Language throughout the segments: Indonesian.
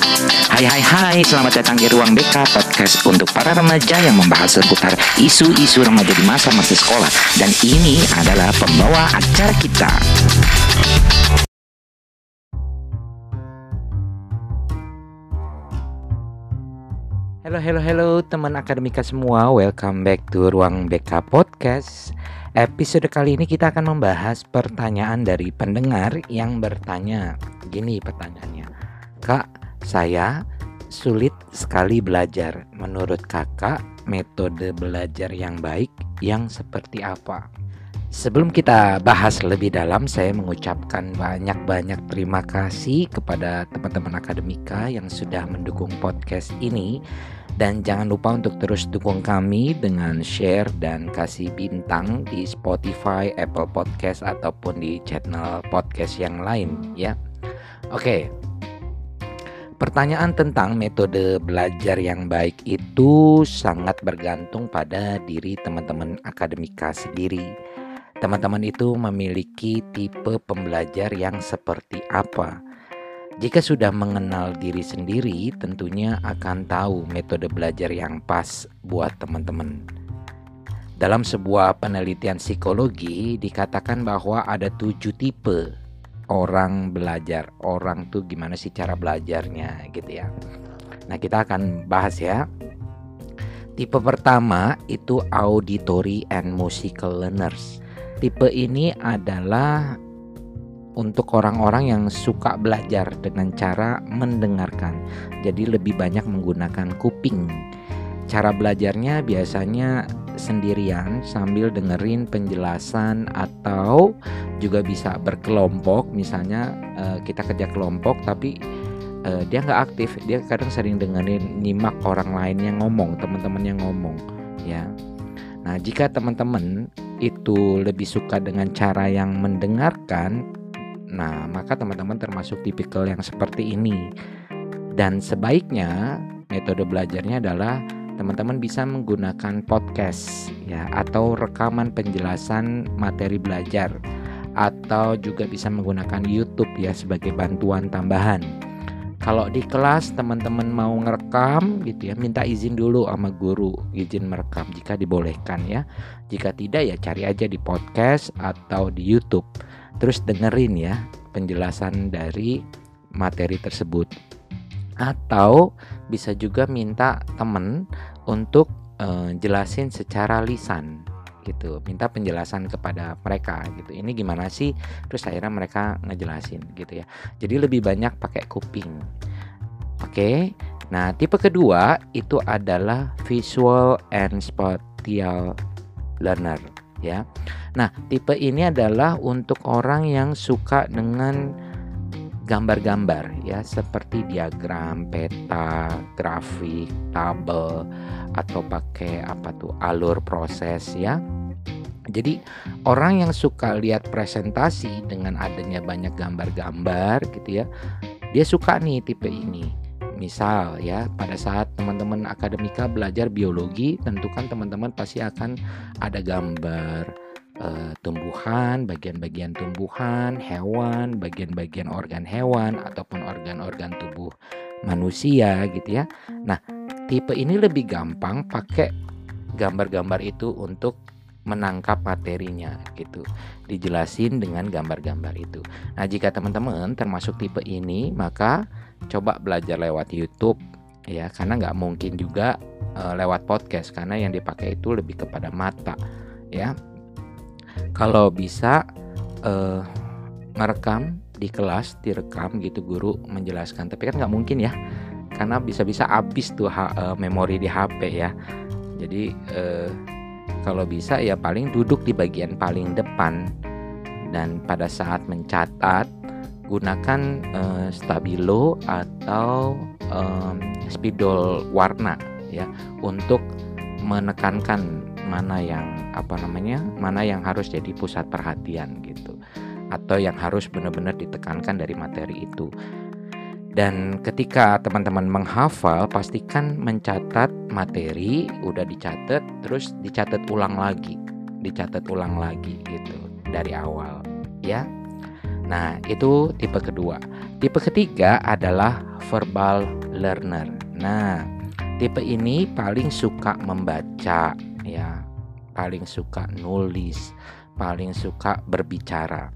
Hai hai hai, selamat datang di Ruang BK Podcast untuk para remaja yang membahas seputar isu-isu remaja di masa-masa sekolah. Dan ini adalah pembawa acara kita. Halo halo halo teman akademika semua, welcome back to Ruang BK Podcast. Episode kali ini kita akan membahas pertanyaan dari pendengar yang bertanya. Gini pertanyaannya. Kak, saya sulit sekali belajar. Menurut kakak, metode belajar yang baik yang seperti apa? Sebelum kita bahas lebih dalam, saya mengucapkan banyak-banyak terima kasih kepada teman-teman akademika yang sudah mendukung podcast ini. Dan jangan lupa untuk terus dukung kami dengan share dan kasih bintang di Spotify, Apple Podcast, ataupun di channel podcast yang lain ya. Oke, Pertanyaan tentang metode belajar yang baik itu sangat bergantung pada diri teman-teman akademika sendiri. Teman-teman itu memiliki tipe pembelajar yang seperti apa. Jika sudah mengenal diri sendiri, tentunya akan tahu metode belajar yang pas buat teman-teman. Dalam sebuah penelitian psikologi dikatakan bahwa ada tujuh tipe orang belajar orang tuh gimana sih cara belajarnya gitu ya. Nah kita akan bahas ya. Tipe pertama itu auditory and musical learners. Tipe ini adalah untuk orang-orang yang suka belajar dengan cara mendengarkan. Jadi lebih banyak menggunakan kuping. Cara belajarnya biasanya sendirian sambil dengerin penjelasan atau juga bisa berkelompok. Misalnya uh, kita kerja kelompok tapi uh, dia nggak aktif. Dia kadang sering dengerin nyimak orang lain yang ngomong teman-teman yang ngomong ya. Nah jika teman-teman itu lebih suka dengan cara yang mendengarkan nah maka teman-teman termasuk tipikal yang seperti ini. Dan sebaiknya metode belajarnya adalah teman-teman bisa menggunakan podcast ya atau rekaman penjelasan materi belajar atau juga bisa menggunakan YouTube ya sebagai bantuan tambahan. Kalau di kelas teman-teman mau ngerekam gitu ya, minta izin dulu sama guru izin merekam jika dibolehkan ya. Jika tidak ya cari aja di podcast atau di YouTube. Terus dengerin ya penjelasan dari materi tersebut. Atau bisa juga minta temen untuk uh, jelasin secara lisan gitu. Minta penjelasan kepada mereka gitu. Ini gimana sih? Terus akhirnya mereka ngejelasin gitu ya. Jadi lebih banyak pakai kuping. Oke? Nah tipe kedua itu adalah visual and spatial learner ya. Nah tipe ini adalah untuk orang yang suka dengan gambar-gambar ya seperti diagram, peta, grafik, tabel atau pakai apa tuh alur proses ya. Jadi orang yang suka lihat presentasi dengan adanya banyak gambar-gambar gitu ya, dia suka nih tipe ini. Misal ya, pada saat teman-teman akademika belajar biologi, tentukan teman-teman pasti akan ada gambar uh, tumbuhan, bagian-bagian tumbuhan, hewan, bagian-bagian organ hewan ataupun organ-organ tubuh manusia gitu ya. Nah, tipe ini lebih gampang pakai gambar-gambar itu untuk menangkap materinya gitu. Dijelasin dengan gambar-gambar itu. Nah, jika teman-teman termasuk tipe ini, maka coba belajar lewat YouTube ya, karena nggak mungkin juga uh, lewat podcast karena yang dipakai itu lebih kepada mata ya kalau bisa uh, merekam di kelas direkam gitu guru menjelaskan. Tapi kan nggak mungkin ya karena bisa-bisa habis tuh ha, uh, memori di HP ya. Jadi uh, kalau bisa ya paling duduk di bagian paling depan. Dan pada saat mencatat gunakan uh, stabilo atau um, spidol warna ya untuk menekankan mana yang apa namanya mana yang harus jadi pusat perhatian gitu. Atau yang harus benar-benar ditekankan dari materi itu. Dan ketika teman-teman menghafal pastikan mencatat materi udah dicatat terus dicatat ulang lagi. Dicatat ulang lagi gitu dari awal ya. Nah, itu tipe kedua. Tipe ketiga adalah verbal learner. Nah, tipe ini paling suka membaca ya, paling suka nulis, paling suka berbicara.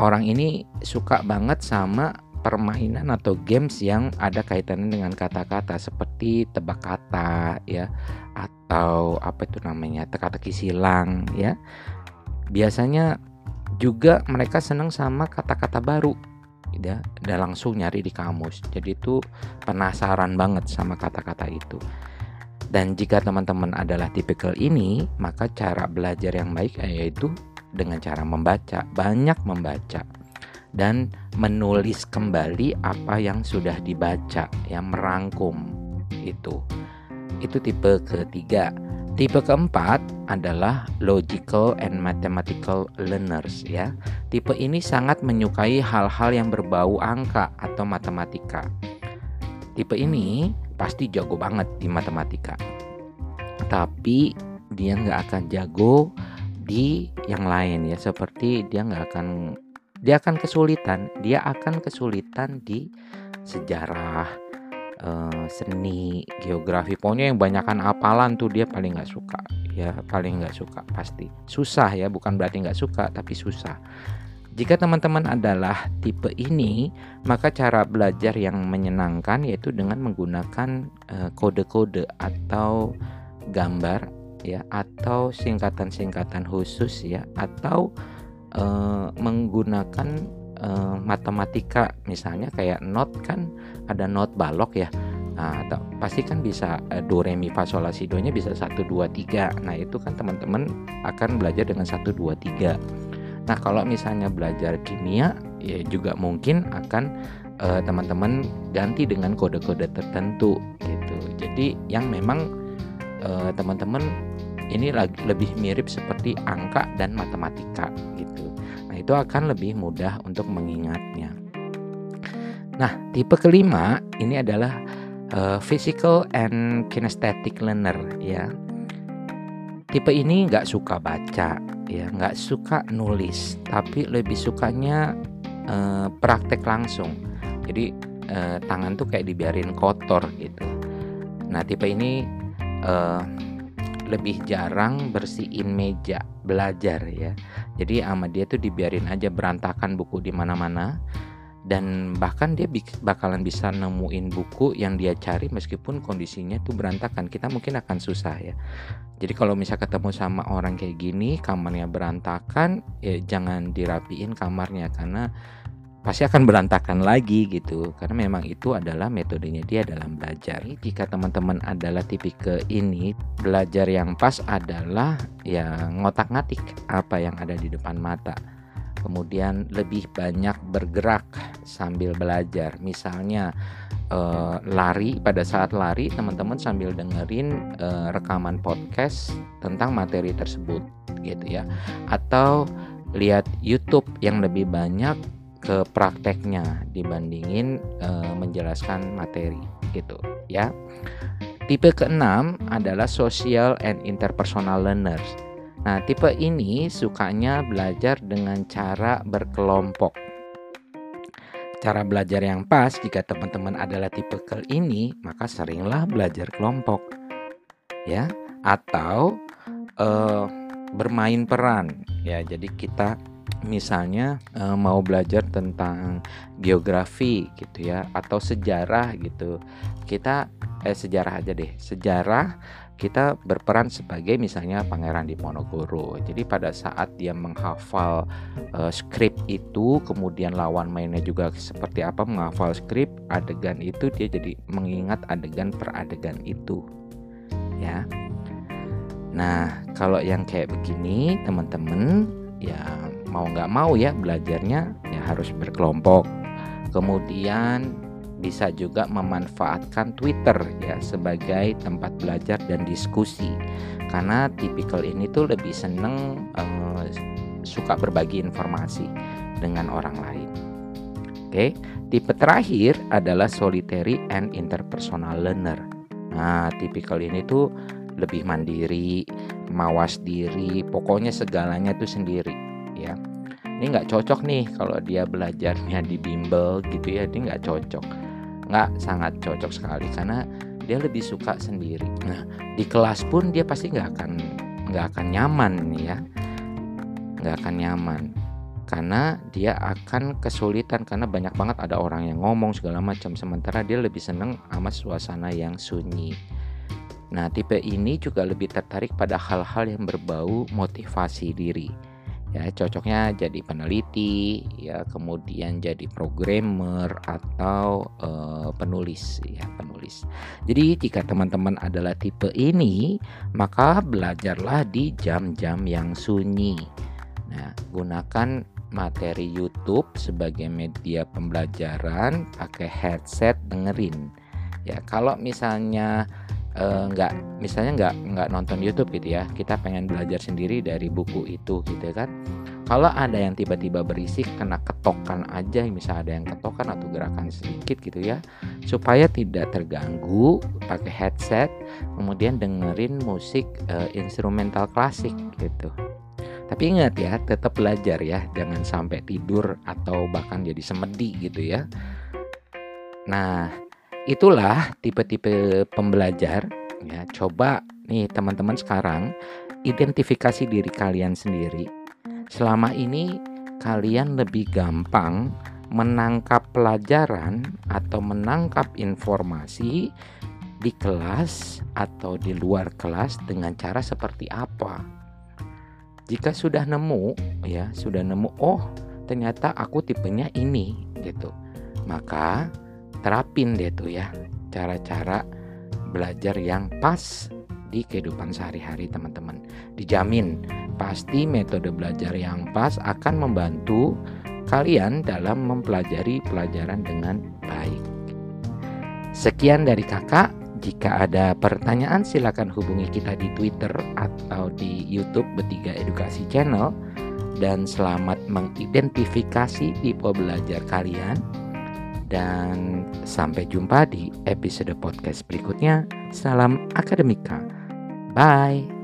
Orang ini suka banget sama permainan atau games yang ada kaitannya dengan kata-kata seperti tebak kata ya atau apa itu namanya teka-teki silang ya. Biasanya juga mereka senang sama kata-kata baru ya dan langsung nyari di kamus. Jadi itu penasaran banget sama kata-kata itu. Dan jika teman-teman adalah tipikal ini, maka cara belajar yang baik yaitu dengan cara membaca, banyak membaca dan menulis kembali apa yang sudah dibaca, yang merangkum itu. Itu tipe ketiga. Tipe keempat adalah logical and mathematical learners ya. Tipe ini sangat menyukai hal-hal yang berbau angka atau matematika. Tipe ini pasti jago banget di matematika. Tapi dia nggak akan jago di yang lain ya, seperti dia nggak akan dia akan kesulitan. Dia akan kesulitan di sejarah uh, seni geografi. Pokoknya yang banyakkan apalan tuh dia paling nggak suka. Ya paling nggak suka pasti. Susah ya bukan berarti nggak suka tapi susah jika teman-teman adalah tipe ini, maka cara belajar yang menyenangkan yaitu dengan menggunakan eh, kode-kode uh, atau gambar ya atau singkatan-singkatan khusus ya atau uh, menggunakan uh, matematika misalnya kayak not kan ada not balok ya Nah, atau pasti kan bisa uh, do re mi fa sol la si do nya bisa 1 2 3. Nah, itu kan teman-teman akan belajar dengan 1 2 3. Nah, kalau misalnya belajar kimia ya juga mungkin akan teman-teman uh, ganti dengan kode-kode tertentu gitu. Jadi yang memang teman-teman ini lebih mirip seperti angka dan matematika gitu. Nah, itu akan lebih mudah untuk mengingatnya. Nah, tipe kelima ini adalah uh, physical and kinesthetic learner ya. Tipe ini nggak suka baca ya, nggak suka nulis, tapi lebih sukanya uh, praktek langsung. Jadi uh, tangan tuh kayak dibiarin kotor gitu. Nah, tipe ini uh, lebih jarang bersihin meja belajar ya. Jadi sama dia tuh dibiarin aja berantakan buku di mana-mana dan bahkan dia bakalan bisa nemuin buku yang dia cari meskipun kondisinya tuh berantakan. Kita mungkin akan susah ya. Jadi kalau misal ketemu sama orang kayak gini kamarnya berantakan ya jangan dirapiin kamarnya karena pasti akan berantakan lagi gitu. Karena memang itu adalah metodenya dia dalam belajar. Jika teman-teman adalah tipikal ini belajar yang pas adalah ya ngotak-ngatik apa yang ada di depan mata kemudian lebih banyak bergerak sambil belajar misalnya eh, lari pada saat lari teman-teman sambil dengerin eh, rekaman podcast tentang materi tersebut gitu ya atau lihat YouTube yang lebih banyak ke prakteknya dibandingin e, menjelaskan materi gitu ya. Tipe keenam adalah social and interpersonal learners. Nah, tipe ini sukanya belajar dengan cara berkelompok. Cara belajar yang pas jika teman-teman adalah tipe ke ini, maka seringlah belajar kelompok. Ya, atau e, bermain peran. Ya, jadi kita misalnya e, mau belajar tentang geografi gitu ya atau sejarah gitu kita eh sejarah aja deh sejarah kita berperan sebagai misalnya pangeran Diponegoro. Jadi pada saat dia menghafal e, skrip itu kemudian lawan mainnya juga seperti apa menghafal skrip adegan itu dia jadi mengingat adegan per adegan itu. Ya. Nah, kalau yang kayak begini, teman-teman, ya mau nggak mau ya belajarnya ya harus berkelompok. Kemudian bisa juga memanfaatkan Twitter ya sebagai tempat belajar dan diskusi karena tipikal ini tuh lebih seneng uh, suka berbagi informasi dengan orang lain. Oke, tipe terakhir adalah solitary and interpersonal learner. Nah, tipikal ini tuh lebih mandiri, mawas diri, pokoknya segalanya tuh sendiri ya. ini nggak cocok nih kalau dia belajarnya di bimbel gitu ya dia nggak cocok nggak sangat cocok sekali karena dia lebih suka sendiri. Nah di kelas pun dia pasti nggak akan nggak akan nyaman ya. Nggak akan nyaman. Karena dia akan kesulitan karena banyak banget ada orang yang ngomong segala macam sementara dia lebih seneng sama suasana yang sunyi. Nah, tipe ini juga lebih tertarik pada hal-hal yang berbau motivasi diri. Ya, cocoknya jadi peneliti, ya, kemudian jadi programmer atau uh, penulis, ya, penulis. Jadi, jika teman-teman adalah tipe ini, maka belajarlah di jam-jam yang sunyi. Nah, gunakan materi YouTube sebagai media pembelajaran, pakai headset dengerin. Ya, kalau misalnya uh, nggak misalnya nggak nggak nonton YouTube gitu ya kita pengen belajar sendiri dari buku itu gitu kan. Kalau ada yang tiba-tiba berisik kena ketokan aja misalnya ada yang ketokan atau gerakan sedikit gitu ya supaya tidak terganggu pakai headset kemudian dengerin musik uh, instrumental klasik gitu. Tapi ingat ya tetap belajar ya jangan sampai tidur atau bahkan jadi semedi gitu ya. Nah Itulah tipe-tipe pembelajar ya. Coba nih teman-teman sekarang identifikasi diri kalian sendiri. Selama ini kalian lebih gampang menangkap pelajaran atau menangkap informasi di kelas atau di luar kelas dengan cara seperti apa? Jika sudah nemu ya, sudah nemu oh ternyata aku tipenya ini gitu. Maka terapin deh tuh ya cara-cara belajar yang pas di kehidupan sehari-hari teman-teman. Dijamin pasti metode belajar yang pas akan membantu kalian dalam mempelajari pelajaran dengan baik. Sekian dari kakak. Jika ada pertanyaan silakan hubungi kita di Twitter atau di YouTube Betiga Edukasi Channel dan selamat mengidentifikasi tipe belajar kalian dan sampai jumpa di episode podcast berikutnya. Salam akademika. Bye.